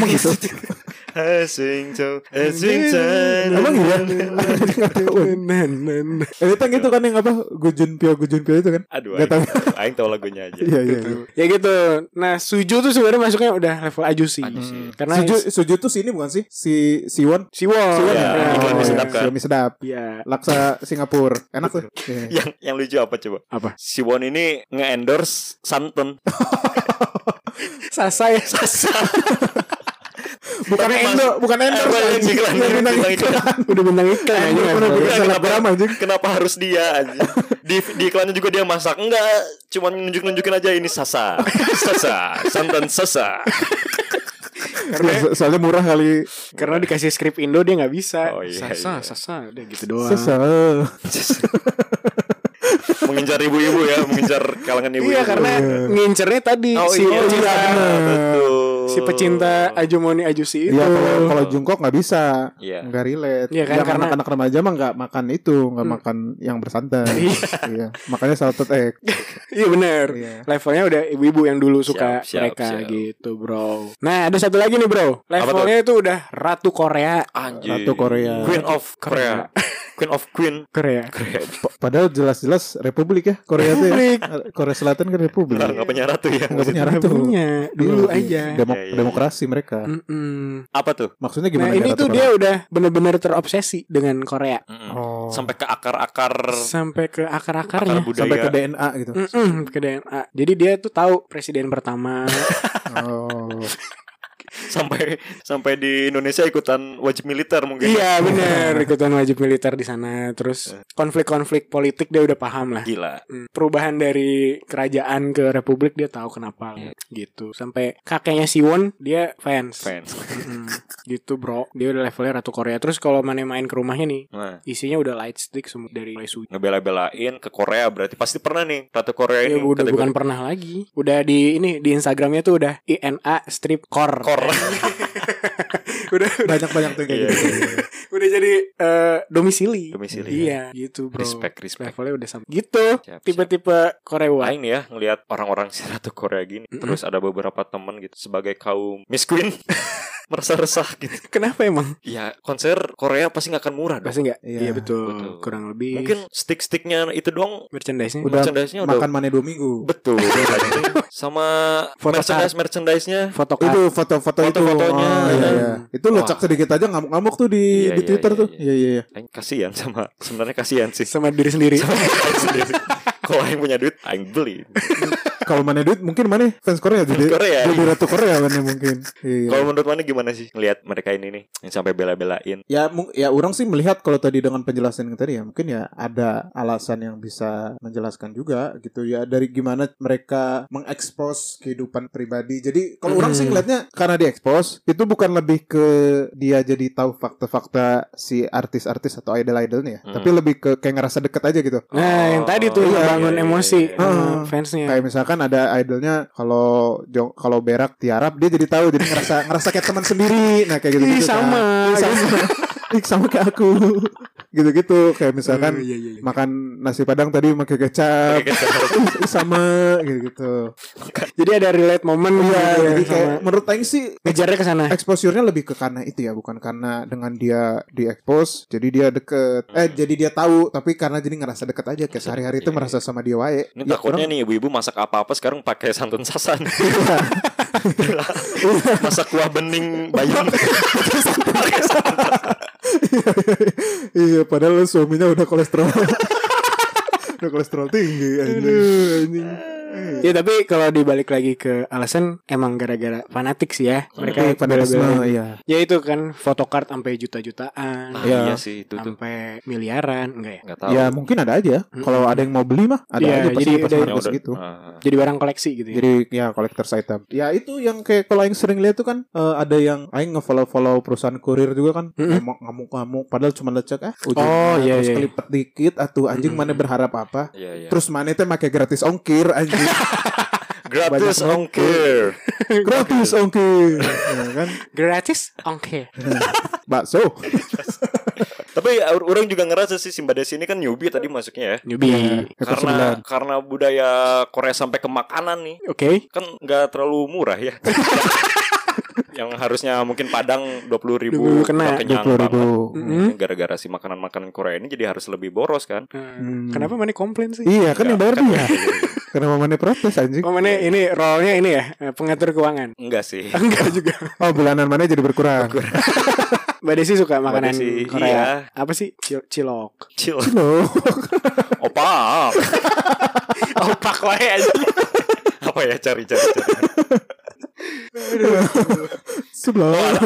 (laughs) gitu. Asing to. Emang iya? Tahu. Eh, itu gitu kan yang apa? Gujun Pio Gujun Pio itu kan? Aduh, Nggak tahu. aing, tahu lagunya aja. Iya, iya. iya. Ya gitu. Nah, Suju tuh sebenarnya masuknya udah level Ajusi. Ajusi. Karena Suju Suju tuh sini bukan sih? Si Siwon. Siwon. Siwon Iya, ya? iklan mie sedap iya. kan? Iklan mie sedap. Iya. Laksa Singapura. Enak tuh. Iya. (laughs) Yang yang lucu apa coba? Apa? Si Won ini nge-endorse santan. (laughs) Sasa ya. (laughs) Bukan Endo, bukan Endo. Yang iklan, yang bintang bintang iklan. Udah bintang iklan aja. Udah tahu. selebgram anjing. Kenapa harus dia anjing? Di di iklannya juga dia masak. Enggak, cuma nunjuk-nunjukin aja ini sasa. Sasa, santan sasa. So- soalnya murah kali. Karena dikasih skrip Indo dia nggak bisa. Oh, iya, sasa, iya. sasa, udah gitu doang. Sesal. (laughs) mengincar ibu-ibu ya, mengincar kalangan ibu-ibu. Iya karena ngincernya tadi Oh si iya, pecinta betul. si pecinta Ajumoni Ajusi itu. Iya kalau kalau jungkok nggak bisa, Iya. nggak relate. Iya kan, Yang karena- anak-anak remaja mah nggak makan itu, nggak Hmm. makan yang bersantan. (laughs) iya, makanya salted egg. (laughs) Iya bener Iya. Levelnya udah ibu-ibu yang dulu suka Siap, siap, mereka siap. gitu bro Nah ada satu lagi nih bro Levelnya itu udah Ratu Korea Anjir. Ratu Korea. Queen of Korea. Queen of Queen. Korea Korea. Pa- Padahal jelas-jelas republik ya Korea tuh ya. Korea Selatan kan republik. Nggak nggak punya ratu ya. Nggak punya ratu. punya Dulu Iya, aja Demo- Iya, iya, demokrasi mereka. Mm-mm. Apa tuh? Maksudnya Nah gimana? ini Ratu tuh dia udah bener-bener terobsesi dengan Korea. Oh. Sampai ke akar-akar Sampai ke akar akar-akarnya budaya. sampai ke DNA gitu. Mm-mm, ke DNA Jadi dia tuh tahu presiden pertama (laughs) Oh. Sampai sampai di Indonesia ikutan wajib militer mungkin. Iya bener. Ikutan wajib militer di sana. Terus konflik-konflik politik dia udah paham lah. Gila. Hmm, perubahan dari kerajaan ke republik dia tahu kenapa. Gitu. Sampai kakeknya Siwon dia fans, Fans. Mm-mm. gitu bro. Dia udah levelnya ratu Korea. Terus kalau mana main ke rumahnya nih Nah, isinya udah light stick semua dari mulai suju ngebela-belain ke Korea berarti pasti pernah nih Ratu Korea Ya, ini udah bukan pernah lagi. Udah di ini di Instagramnya tuh udah INA strip core (laughs) kor. udah Banyak-banyak tuh kayak Iya, gitu. iya, iya. udah jadi eh, domisili Domisili, iya gitu bro Respect, respect. levelnya udah sama gitu tipe-tipe Korea Aing ya ngelihat orang-orang (laughs) si Ratu Korea gini Mm-mm. terus ada beberapa temen gitu sebagai kaum Miss Queen (laughs) merasa resah gitu. (laughs) Kenapa emang? Ya konser Korea pasti nggak akan murah dong. Pasti enggak? Iya, Iya, betul. betul. Kurang lebih Mungkin stick-sticknya itu doang merchandise-nya. Udah merchandise-nya udah makan mana dua minggu. betul. (laughs) sama Foto merchandise merchandise-nya foto card. Itu foto-foto itu. Foto-fotonya. Oh, iya, iya. Itu lecak Wah. sedikit aja ngamuk-ngamuk tuh di Iya, di iya, Twitter iya, tuh. iya. Iya iya iya. Kasihan sama sebenarnya kasihan sih. sama diri sendiri. sendiri. (laughs) Kalau Aing punya duit, Aing beli. Kalau mana duit mungkin mana fans Korea jadi Korea. jadi ratu Korea mana mungkin. Iya. Kalau menurut mana gimana sih ngelihat mereka ini nih yang sampai bela-belain? Ya, ya orang sih melihat kalau tadi dengan penjelasan yang tadi ya mungkin ya ada alasan yang bisa menjelaskan juga gitu ya dari gimana mereka mengekspos kehidupan pribadi. Jadi kalau orang sih ngelihatnya karena diekspos itu bukan lebih ke dia jadi tahu fakta-fakta si artis-artis atau idol-idolnya, ya. Hmm. tapi lebih ke kayak ngerasa deket aja gitu. Nah, yang tadi tuh Iya, bangun iya, iya, emosi iya. sama Ah. fansnya. Kayak misalkan ada idolnya kalau kalau berak tiarap dia jadi tahu jadi ngerasa ngerasa kayak teman sendiri. Nah kayak gitu Ih, gitu sama. sama. (laughs) Ih, sama kayak aku. Gitu-gitu kayak misalkan Oh, iya, iya, iya. makan nasi padang tadi pakai kecap. Kecap. (laughs) Sama gitu-gitu. Jadi ada relate moment Iya, gitu ya, jadi sama- kayak menurut Aing sih ngejarnya ke sana. exposure-nya lebih ke karena itu ya, bukan karena dengan dia di-expose jadi dia deket. Eh, jadi dia tahu tapi karena jadi ngerasa deket aja kayak sehari-hari itu Iya. merasa sama dia wae. Ini Ya, takutnya orang- nih ibu-ibu masak apa-apa sekarang pakai santan sasan. (laughs) masak kuah bening bayam. (laughs) (laughs) Santan. iya, padahal suaminya udah kolesterol. (laughs) udah kolesterol tinggi anjing. Ya tapi kalau dibalik lagi ke alasan emang gara-gara fanatik sih ya. Mereka Kayak fanatisme, iya. Ya itu kan photocard sampai juta-jutaan, Nah, Iya. iya sih itu tuh. sampai miliaran, enggak ya? Enggak tahu. Ya mungkin ada aja. Kalau ada yang mau beli mah ada Iya, aja pasti jadi pas udah- harga Ya udah. segitu. Ah. Jadi barang koleksi gitu ya. Jadi ya collector's item. Ya itu yang kayak kalau yang sering lihat tuh kan eh, ada yang aing nge-follow-follow perusahaan kurir juga kan ngamuk-ngamuk padahal cuma lecek ah ujungnya Oh, iya, terus iya. kelipet dikit atuh anjing mana berharap apa. Iya, iya. Terus mana teh make gratis ongkir anjing. (laughs) gratis ongkir. gratis ongkir. ya kan? Gratis ongkir. (laughs) Bakso. (laughs) Tapi or- orang juga ngerasa sih Simba Desi ini kan newbie tadi masuknya ya. Newbie. Ekor Karena karena budaya Korea sampai ke makanan nih Oke. kan nggak terlalu murah ya. Yang harusnya mungkin Padang dua puluh ribu 20.000 kena, 20.000. banget. Mm-mm. Gara-gara si makanan-makanan Korea ini jadi harus lebih boros kan. Hmm. Kenapa mana komplain sih? Iya kan yang bayar Kan- dia. Kenapa mana protes anjing? Oh mana ini role-nya ini ya eh, pengatur keuangan. Enggak sih. (laughs) Enggak juga. Oh bulanan mana jadi berkurang. (laughs) Mbak Desi suka makanan Desi, Korea. iya. Apa sih? Cil- cilok. Chill. Loh, Opa. Opak wae aja. (laughs) Apa ya cari-cari. Sebelah.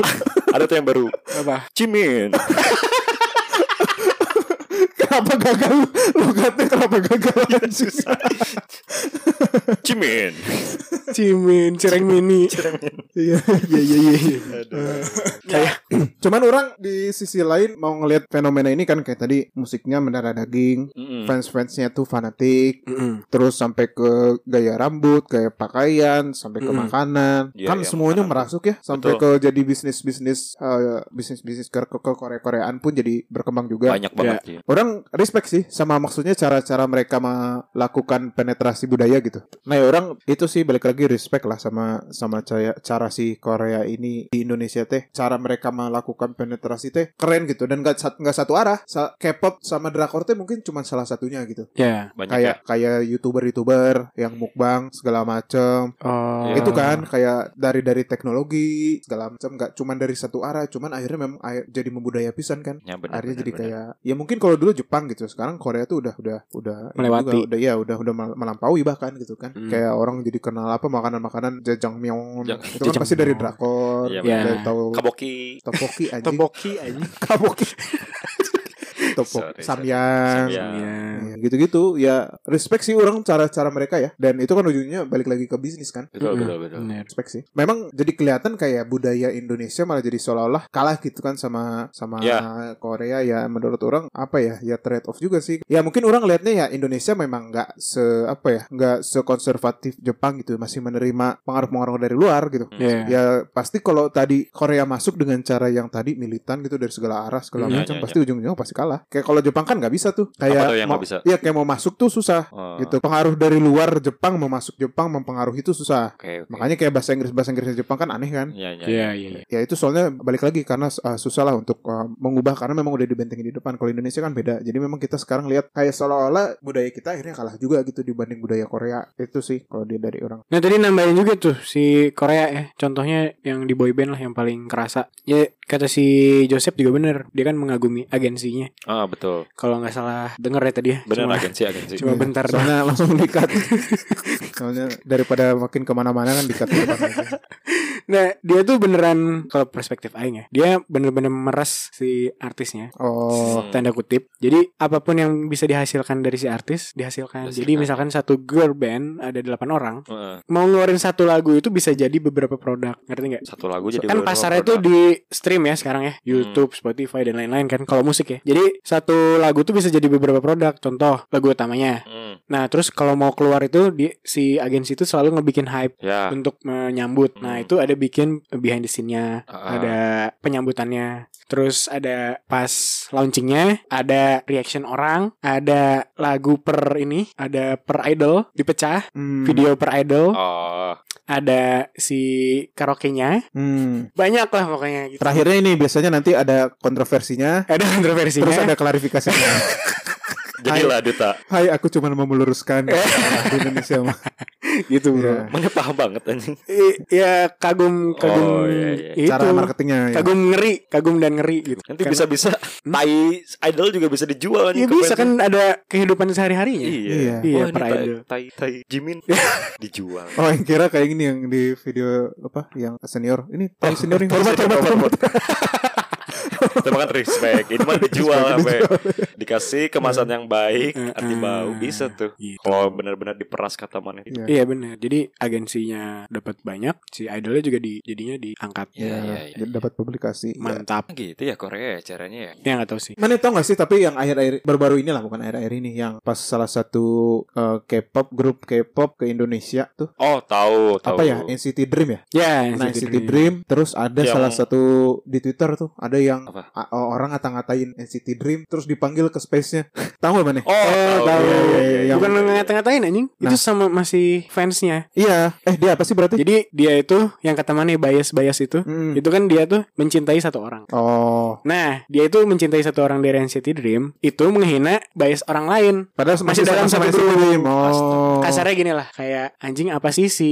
Ada tuh yang baru. Apa? Cimin. Kenapa gagal? Logatnya kenapa gagal? Susah. Cimin. Cimin, cireng mini. Iya. Iya iya iya. iya. Kayak Cuman orang di sisi lain mau ngelihat fenomena ini kan kayak tadi musiknya mendarah daging, Mm-mm. fans-fansnya tuh fanatik, Mm-mm. terus sampai ke gaya rambut, kayak pakaian, sampai ke Mm. makanan. Iya, kan iya, semuanya makanan. merasuk ya, sampai Betul. ke jadi bisnis-bisnis eh, bisnis-bisnis ke, ke, ke Korea-Koreaan pun jadi berkembang juga. Banyak banget sih. Orang respect sih sama maksudnya cara-cara mereka melakukan penetrasi budaya gitu. Nah, ya orang itu sih balik lagi respect lah sama sama cara, cara si Korea ini di Indonesia teh. Cara mereka melakukan penetrasi teh keren gitu dan gak, sat- nggak satu arah. Sa- K-pop sama drakor teh mungkin cuma salah satunya gitu. ya. Banyak Kayak ya. kayak YouTuber-YouTuber yang mukbang segala macem Oh. Itu kan kayak dari dari teknologi segala macam nggak cuma dari satu arah cuman akhirnya memang akhir- jadi membudaya pisan kan Ya, benar, akhirnya benar, jadi benar. kayak ya mungkin kalau dulu Jepang gitu sekarang Korea tuh udah udah udah Melewati. juga, udah ya udah udah melampaui bahkan gitu kan Hmm. kayak orang jadi kenal apa makanan-makanan jajangmyeon Jang- itu kan pasti dari drakor benar. dari tahu Kaboki. topoki anjing Toboki aja. kaboki (laughs) Sorry, sorry. samyang. Ya, gitu-gitu ya respect sih orang cara-cara mereka ya dan itu kan ujungnya balik lagi ke bisnis kan Betul, Mm-mm. betul, betul. Benar. respect sih. Memang jadi kelihatan kayak budaya Indonesia malah jadi seolah-olah kalah gitu kan sama sama Ya. Korea ya menurut orang apa ya ya trade off juga sih. Ya mungkin orang lihatnya ya Indonesia memang nggak se apa ya nggak sekonservatif Jepang gitu masih menerima pengaruh-pengaruh dari luar gitu. Iya. Ya pasti kalau tadi Korea masuk dengan cara yang tadi militan gitu dari segala arah segala Hmm. macam Ya, ya, pasti ujung-ujungnya pasti kalah. Kayak kalau Jepang kan nggak bisa tuh. Kayak tuh yang mau, bisa? Iya kayak mau masuk tuh susah. Oh, Gitu. Pengaruh dari luar Jepang mau masuk Jepang mempengaruhi itu susah. Oke, oke. Makanya kayak bahasa Inggris bahasa Inggrisnya Jepang kan aneh kan. Iya, iya. Iya, iya. Ya itu soalnya balik lagi karena uh, susah lah untuk uh, mengubah karena memang udah dibentengin di depan. Kalau Indonesia kan beda. Jadi memang kita sekarang lihat kayak seolah-olah budaya kita akhirnya kalah juga gitu dibanding budaya Korea. Itu sih kalau dia dari orang. Nah tadi nambahin juga tuh si Korea ya Contohnya yang di boyband lah yang paling kerasa Ya kata si Joseph juga bener Dia kan mengagumi agensinya Ah, betul. Kalau nggak salah denger ya tadi ya Benar agensi agensi. Cuma bentar. Soalnya langsung dikat. (laughs) soalnya daripada makin ke mana-mana kan dikat aja. (laughs) Nah dia tuh beneran Kalau perspektif Aing ya Dia bener-bener meres si artisnya Oh, Hmm. Tanda kutip Jadi apa pun yang bisa dihasilkan dari si artis Dihasilkan Dihasilkan. Jadi misalkan satu girl band Ada delapan orang Heeh. Mau ngeluarin satu lagu itu bisa jadi beberapa produk Ngerti nggak? Satu lagu jadi kan pasarnya tuh produk. di stream ya sekarang ya YouTube, Spotify dan lain-lain kan kalau musik ya. Jadi satu lagu tuh bisa jadi beberapa produk. Contoh lagu utamanya. Hmm, Nah terus kalau mau keluar itu di si agensi itu selalu ngebikin hype ya. untuk menyambut. Nah Hmm. itu ada bikin behind the scene-nya, Ah. ada penyambutannya. Terus ada pas launchingnya, ada reaction orang, ada lagu per ini, ada per idol dipecah, hmm, video per idol, Oh, ada si karaoke-nya, hmm. banyak lah pokoknya gitu. Terakhirnya ini biasanya nanti ada kontroversinya, ada kontroversinya. terus ada klarifikasinya. (laughs) jadilah duta. Hai, aku cuma mau meluruskan (laughs) Indonesia mah. gitu bro. Iya. Mana paham banget anjing. I- ya kagum kagum Oh, iya, iya. itu. Cara marketingnya ya. Kagum ngeri, kagum dan ngeri gitu. Nanti Karena- bisa-bisa tai idol juga bisa dijual Iya anjing ke bisa kan ada kehidupan sehari-harinya. Iya. Iya. Iya, per tai, idol. tai, tai Jimin (laughs) dijual. Oh, yang kira kayak gini yang di video apa yang senior. Ini Oh, paling senior yang hormat, hormat, hormat. Itu kan respect. Ini mah dijual sampai dikasih kemasan yang baik, arti bau bisa tuh. Gitu. Kalau benar-benar diperas kata mana itu. Iya. Benar. Jadi agensinya dapat banyak, si idolnya juga di jadinya diangkat. Iya, iya. Jadi dapat publikasi. Ya. Mantap. Gitu ya Korea ya caranya ya. Ya nggak tahu sih. Mana tau gak sih tapi yang akhir-akhir baru-baru ini lah bukan akhir-akhir ini yang pas salah satu eh, K-pop grup K-pop ke Indonesia tuh Oh, tahu, tahu. apa ya NCT Dream ya? Ya, Nah NCT Dream terus ada Yang- salah satu di Twitter tuh ada yang Apa? a- orang ngata-ngatain NCT Dream terus dipanggil ke space-nya. (laughs) tahu gak mana? Oh, tahu. tahu. Iya, iya, iya, iya. Bukan ngata-ngatain anjing. Itu Nah. sama masih fansnya. Iya. Eh dia apa sih berarti? Jadi dia itu yang kata mana bias-bias itu, Hmm. itu kan dia tuh mencintai satu orang. Oh. Nah, dia itu mencintai satu orang dari NCT Dream, itu menghina bias orang lain. Padahal Masih dalam sama satu NCT. Dream. Oh. Kasarnya gini lah, kayak anjing apa sih si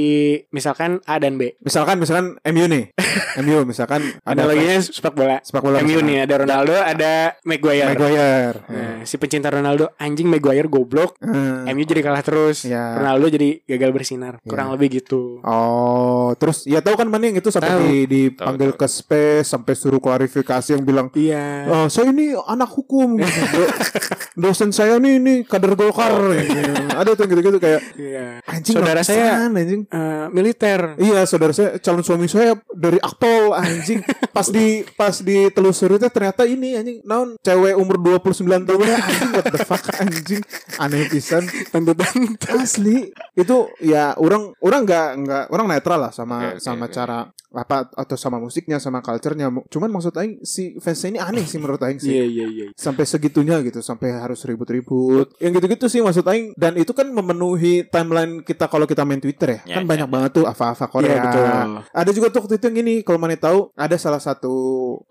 misalkan A dan B. Misalkan misalkan MU nih. (laughs) MU misalkan ada Analoginya sepak bola. sepak bola MU misalkan. nih ada Ronaldo, ada Maguire. Maguire. Nah, si pencinta Ronaldo anjing Maguire goblok. Hmm. MU jadi kalah terus. Ya. Ronaldo jadi gagal bersinar. Kurang Ya. lebih gitu. Oh, terus ya tahu kan mana yang itu sampai Tahu. di, dipanggil Tahu, ke space sampai suruh klarifikasi yang bilang Iya. Oh, saya ini anak hukum gitu. (laughs) Do- dosen saya nih ini kader Golkar gitu. (laughs) Ada tuh gitu-gitu kayak Iya. anjing Saudara saya- anjing. Eh, militer. Iya, saudara saya calon suami saya dari Akpol anjing. (laughs) Pas di pas ditelusuri teh ternyata ini anjing naon cewek umur 29 tahun ya anjing what the fuck anjing. Aneh pisan. Tuntutan Asli itu ya orang orang nggak nggak orang netral lah sama oke, sama oke. cara apa atau sama musiknya sama culture-nya cuman maksud aing si fansnya ini aneh sih menurut aing sih Iya iya iya. sampai segitunya gitu sampai harus ribut-ribut yang gitu-gitu sih maksud aing dan itu kan memenuhi timeline kita kalau kita main Twitter ya Ya, kan ya, banyak ya. banget tuh apa-apa Korea Iya, betul. ada juga tuh waktu itu yang gini kalau mana tahu ada salah satu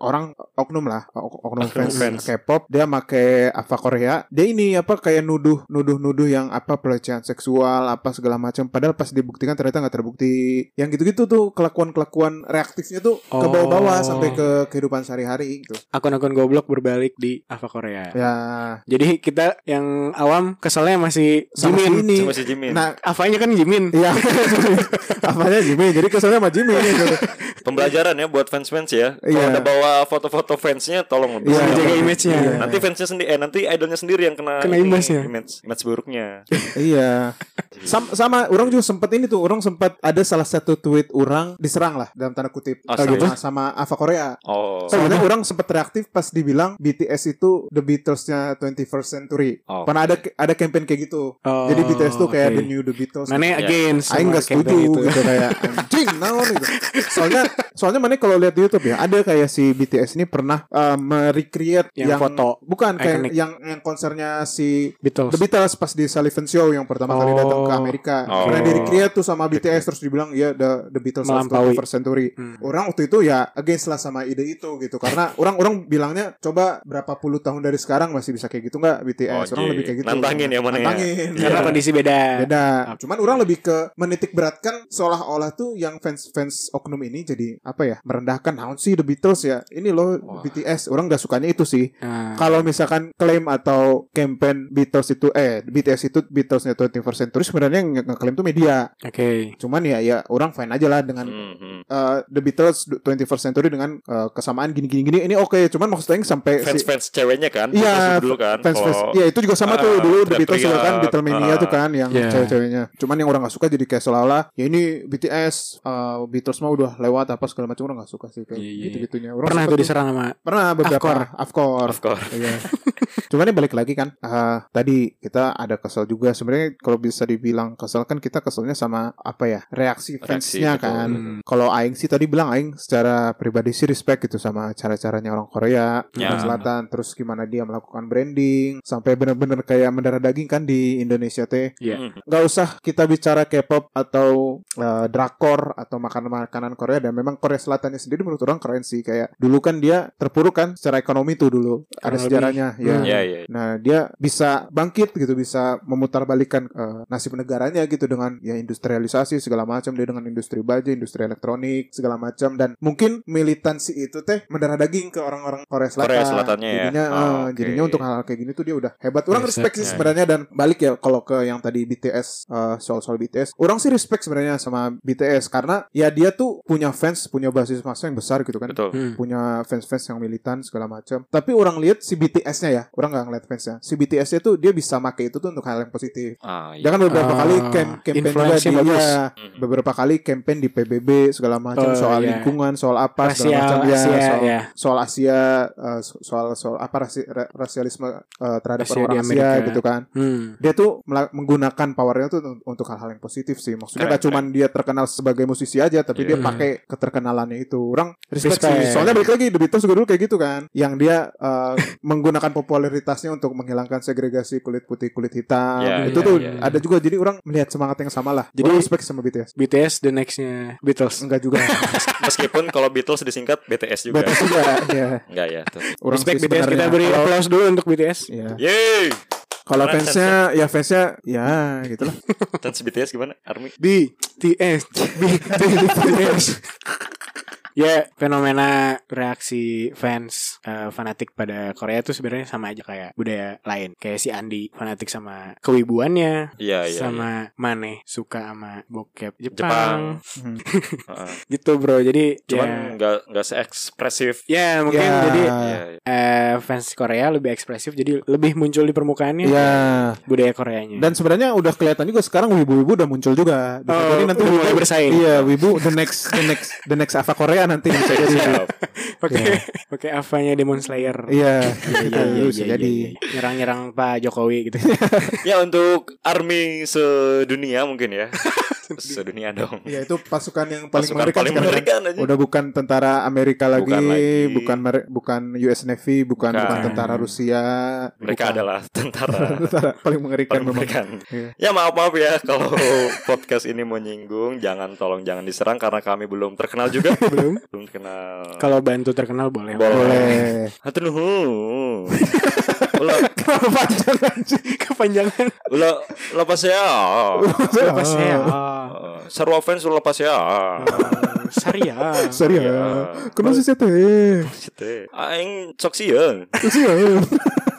orang oknum lah ok- oknum fans, fans. K-pop dia make apa Korea dia ini apa kayak nuduh nuduh nuduh yang apa pelecehan seksual apa segala macam padahal pas dibuktikan ternyata nggak terbukti yang gitu-gitu tuh kelakuan kelakuan reaktifnya tuh ke Oh. bawah-bawah sampai ke kehidupan sehari-hari gitu Akun-akun goblok berbalik di Ava Korea. ya Jadi kita yang awam keselnya masih sama Jimin. ini Sama si Jimin. nah Avanya kan Jimin. Iya, (laughs) apanya Jimmy? Jadi kesannya sama Jimmy nih. gitu. Pembelajaran ya buat fans-fans ya. Kalau Iya. ada bawa foto-foto fansnya tolong lebih Iya. Jaga image-nya. Iya. Nanti fansnya sendiri, eh nanti idolnya sendiri yang kena Kena imbasnya. image, image buruknya. (laughs) Iya. Sam- sama orang juga sempat ini tuh, orang sempat ada salah satu tweet orang diserang lah dalam tanda kutip Oh, sama, serius? sama Ava Korea. Oh, Soalnya orang sempat reaktif pas dibilang BTS itu the Beatles-nya 21st century. Oh. Pernah ada ada campaign kayak gitu. Oh, Jadi BTS tuh kayak oke. the new the Beatles. Mana Iya. against Aing sama gak setuju campaign gitu. kayak (laughs) anjing naon gitu. Soalnya soalnya mana kalau lihat di YouTube ya ada kayak si BTS ini pernah uh, merecreate Yang yang, foto bukan kayak iconic. yang yang konsernya si Beatles. The Beatles pas di Sullivan Show yang pertama kali Oh. datang ke Amerika. Oh. Pernah di recreate tuh sama BTS terus dibilang ya the the Beatles of Melampaui. 21st century. Hmm. Orang waktu itu ya against lah sama ide itu gitu karena (laughs) orang-orang bilangnya coba berapa puluh tahun dari sekarang masih bisa kayak gitu nggak BTS. Oh, orang iya. lebih kayak gitu. Nantangin ya mana ya? Nantangin. Karena Iya. kondisi beda. Beda. Cuman orang lebih ke menitik beratkan seolah-olah tuh yang fans-fans oknum ini jadi apa ya merendahkan naon sih The Beatles ya. Ini loh Wah. BTS. Orang gak sukanya itu sih. Nah, Kalau misalkan klaim atau campaign Beatles itu eh BTS itu Beatlesnya 21st century sebenarnya yang ngeklaim tuh media. Oke. Cuman ya ya orang fine aja lah dengan Hmm, hmm. uh, The Beatles 21st century dengan uh, kesamaan gini-gini gini ini oke. Cuman maksudnya sampai si- Fans-fans ceweknya kan? Iya, dulu kan? fans fans Oh. ya itu juga sama tuh Ah, dulu The Beatles juga kan. Beatlemania Ah. tuh kan yang Iya. cewek-ceweknya cuman yang orang gak suka jadi kayak seolah-olah ya ini BTS uh, Beatles mah udah lewat apa segala macam orang gak suka sih kayak Iya, iya, gitu gitunya orang Pernah suka tuh diserang sama pernah beberapa Afkor. Afkor Of course. Iya. (laughs) Cuman ini balik lagi kan ah, tadi kita ada kesel juga sebenarnya kalau bisa dibilang kesel kan kita keselnya sama apa ya reaksi Reaksi, fansnya betul. kan Hmm. kalau Aing sih tadi bilang Aing secara pribadi sih respect gitu sama cara-caranya orang Korea Ya. Korea Selatan terus gimana dia melakukan branding sampai bener-bener kayak mendarah daging kan di Indonesia teh Iya. Hmm. nggak usah kita bicara K-pop atau uh, drakor atau makanan-makanan Korea dan memang Korea Selatannya sendiri menurut orang keren sih kayak dulu kan dia terpuruk kan secara ekonomi tuh dulu ada sejarahnya lebih. ya Hmm. Iya, iya. Nah dia bisa bangkit gitu bisa memutarbalikkan eh, nasib negaranya gitu dengan ya industrialisasi segala macam dia dengan industri baja industri elektronik segala macam dan mungkin militansi itu teh mendarah daging ke orang-orang Korea Selatan Korea Selatannya ya? jadinya Oh, eh, oke. jadinya untuk hal-hal kayak gini tuh dia udah hebat orang Riset, respect sih ya, sebenarnya dan balik ya kalau ke yang tadi BTS eh, soal-soal BTS orang sih respect sebenarnya sama BTS karena ya dia tuh punya fans punya basis massa yang besar gitu kan Betul. Hmm. punya fans-fans yang militan segala macam. Tapi orang lihat si BTS-nya ya, orang nggak ngeliat fansnya. Si BTS-nya tuh dia bisa make itu tuh untuk hal yang positif. Ah, Dia iya. kan beberapa Ah, kali cam- campaign juga di bagus. ya, beberapa kali campaign di PBB segala macam Oh, soal iya. lingkungan, soal apa segala Rasial macam ya, soal ya. soal Asia, eh, soal soal apa rasi- ra- rasialisme eh, terhadap Asia orang Asia Amerika. gitu kan. Hmm. Dia tuh menggunakan powernya tuh un- untuk hal-hal yang positif sih. Maksudnya Keren, gak cuman dia terkenal sebagai musisi aja, tapi dia Iya. pakai keterkenalannya itu. Orang respect, Respect. sih. Soalnya balik lagi The Beatles juga dulu kayak gitu kan, yang dia eh, (laughs) menggunakan popularitasnya untuk menghilangkan segregasi kulit putih kulit hitam. Iya, itu iya, tuh iya. ada juga. Jadi orang melihat semangat yang sama lah. Jadi respect sama BTS. BTS the nextnya Beatles. Enggak juga. Meskipun kalau Beatles disingkat BTS juga. BTS juga. ya. Enggak ya. Tuh. Orang Respect BTS kita beri Kalau- applause dulu untuk BTS. Iya. Yeay. Kalau fansnya ya fansnya ya gitu lah. Dan BTS gimana? Army? BTS BTS Ya fenomena reaksi fans eh, fanatik pada Korea itu sebenarnya sama aja kayak budaya lain Kayak si Andi fanatik sama kewibuannya Iya, iya. Sama Maneh suka sama bokep Jepang. Jepang, Hmm. (laughs) Heeh. Gitu bro Jadi Cuman ya, enggak enggak seekspresif. ya mungkin Ya. jadi Iya, iya. eh, fans Korea lebih ekspresif Jadi lebih muncul di permukaannya Iya. budaya Koreanya Dan sebenarnya udah kelihatan juga sekarang wibu-wibu udah muncul juga. Oh, jadi nanti udah wibu- mulai bersaing. Iya, wibu the next the next the next Ava Korea nanti bisa jadi. Siap. pakai pakai avanya Demon Slayer Iya, Iya, gitu, iya, bisa iya, jadi. iya, iya. nyerang-nyerang Pak Jokowi gitu. (laughs) Ya untuk army sedunia mungkin ya. (laughs) sedunia dong. Iya, itu pasukan yang paling Pasukan mengerikan paling sekarang. mengerikan aja. Udah bukan tentara Amerika lagi, Bukan lagi. bukan mere- bukan US Navy, bukan Bukan. bukan tentara Rusia. Mereka bukan. adalah tentara (laughs) tentara paling mengerikan paling memang. mengerikan. Iya. Ya maaf maaf ya kalau podcast ini menyinggung, jangan tolong jangan diserang karena kami belum terkenal juga. (laughs) Belum. belum terkenal. Kalau bantu terkenal boleh. Boleh. Boleh. Hatur (laughs) Ulah Kenapa panjang anjing? Kepanjangan. ulah lepas ya. Lepas saya. Eh, Sarwa fans ulah lepas ya. Saria. Sorry Iya. ya. Kenapa sih teh? Site. Aing sok sieun. Sih ya.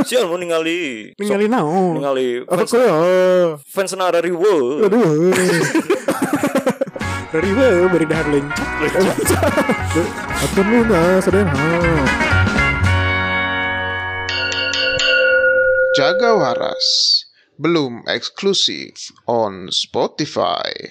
Sieun mau ningali. Sok Ninggalin naon. ningali Apa ya? fans nara riwe. Aduh. Riwe beri dahar lencok. Atur lu na, Jaga Waras belum eksklusif on Spotify.